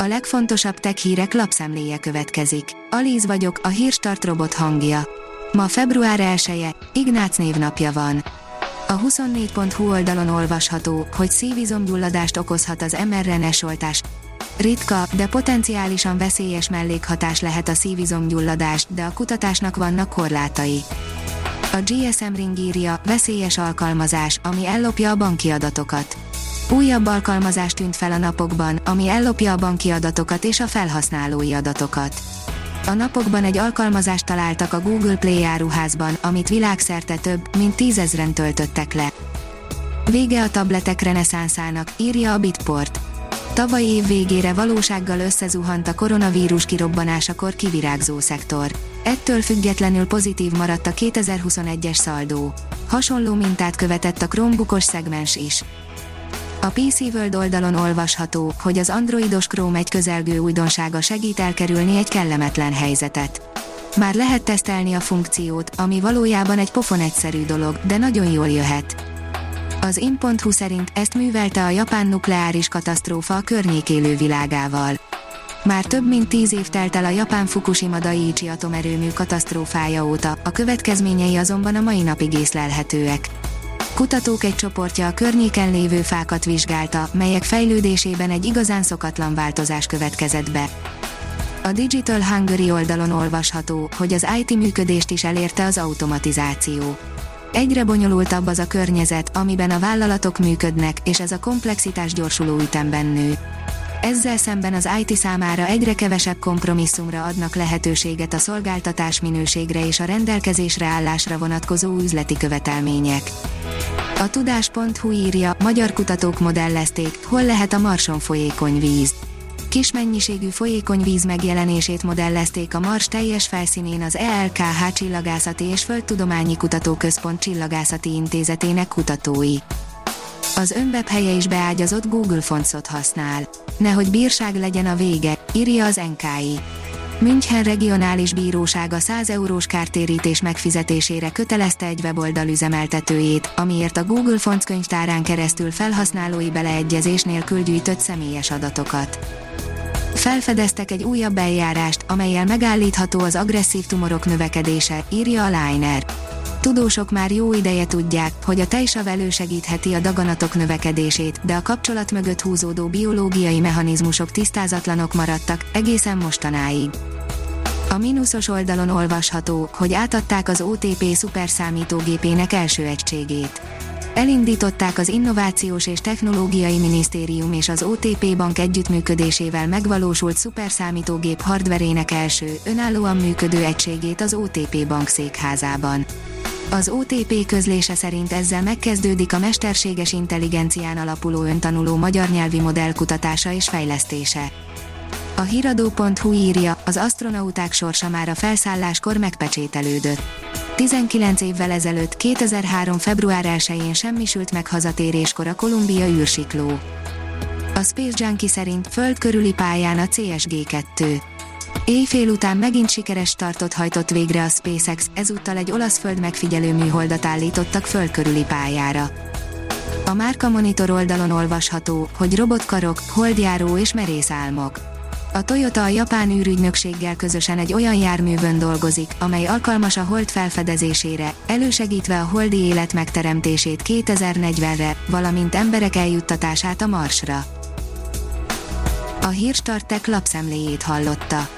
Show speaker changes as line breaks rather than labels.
A legfontosabb tech hírek lapszemléje következik. Alíz vagyok, a hírstart robot hangja. Ma február 1-e, Ignác névnapja van. A 24.hu oldalon olvasható, hogy szívizomgyulladást okozhat az mRNS oltás. Ritka, de potenciálisan veszélyes mellékhatás lehet a szívizomgyulladás, de a kutatásnak vannak korlátai. A GSM Ring írja, veszélyes alkalmazás, ami ellopja a banki adatokat. Újabb alkalmazás tűnt fel a napokban, ami ellopja a banki adatokat és a felhasználói adatokat. A napokban egy alkalmazást találtak a Google Play áruházban, amit világszerte több, mint tízezren töltöttek le. Vége a tabletek reneszánszának, írja a Bitport. Tavaly év végére valósággal összezuhant a koronavírus kirobbanásakor kivirágzó szektor. Ettől függetlenül pozitív maradt a 2021-es szaldó. Hasonló mintát követett a Chromebookos szegmens is. A PC World oldalon olvasható, hogy az androidos Chrome egy közelgő újdonsága segít elkerülni egy kellemetlen helyzetet. Már lehet tesztelni a funkciót, ami valójában egy pofon egyszerű dolog, de nagyon jól jöhet. Az in.hu szerint ezt művelte a japán nukleáris katasztrófa a környék élő világával. Már több mint tíz év telt el a japán Fukushima Daiichi atomerőmű katasztrófája óta, a következményei azonban a mai napig észlelhetőek. Kutatók egy csoportja a környéken lévő fákat vizsgálta, melyek fejlődésében egy igazán szokatlan változás következett be. A Digital Hungary oldalon olvasható, hogy az IT működést is elérte az automatizáció. Egyre bonyolultabb az a környezet, amiben a vállalatok működnek, és ez a komplexitás gyorsuló ütemben nő. Ezzel szemben az IT számára egyre kevesebb kompromisszumra adnak lehetőséget a szolgáltatás minőségre és a rendelkezésre állásra vonatkozó üzleti követelmények. A tudás.hu írja, magyar kutatók modellezték, hol lehet a Marson folyékony víz. Kis mennyiségű folyékony víz megjelenését modellezték a Mars teljes felszínén az ELKH Csillagászati és Földtudományi Kutatóközpont Csillagászati Intézetének kutatói. Az önweb helye is beágyazott Google Fontszot használ. Nehogy bírság legyen a vége, írja az NKI. München regionális bírósága 100 eurós kártérítés megfizetésére kötelezte egy weboldal üzemeltetőjét, amiért a Google Fonts könyvtárán keresztül felhasználói beleegyezés nélkül gyűjtött személyes adatokat. Felfedeztek egy újabb eljárást, amelyel megállítható az agresszív tumorok növekedése, írja a Liner. Tudósok már jó ideje tudják, hogy a tejsav elősegítheti a daganatok növekedését, de a kapcsolat mögött húzódó biológiai mechanizmusok tisztázatlanok maradtak, egészen mostanáig. A mínuszos oldalon olvasható, hogy átadták az OTP szuperszámítógépének első egységét. Elindították az Innovációs és Technológiai Minisztérium és az OTP Bank együttműködésével megvalósult szuperszámítógép hardverének első, önállóan működő egységét az OTP Bank székházában. Az OTP közlése szerint ezzel megkezdődik a mesterséges intelligencián alapuló öntanuló magyar nyelvi modell kutatása és fejlesztése. A hiradó.hu írja, az astronauták sorsa már a felszálláskor megpecsételődött. 19 évvel ezelőtt 2003. február 1-én semmisült meg hazatéréskor a Kolumbia űrsikló. A Space Junkie szerint föld körüli pályán a CSG-2. Éjfél után megint sikeres startot hajtott végre a SpaceX, ezúttal egy olasz föld megfigyelő műholdat állítottak föld körüli pályára. A Márka Monitor oldalon olvasható, hogy robotkarok, holdjáró és merész álmok. A Toyota a japán űrügynökséggel közösen egy olyan járművön dolgozik, amely alkalmas a hold felfedezésére, elősegítve a holdi élet megteremtését 2040-re, valamint emberek eljuttatását a Marsra. A Hírstartek lapszemléjét hallotta.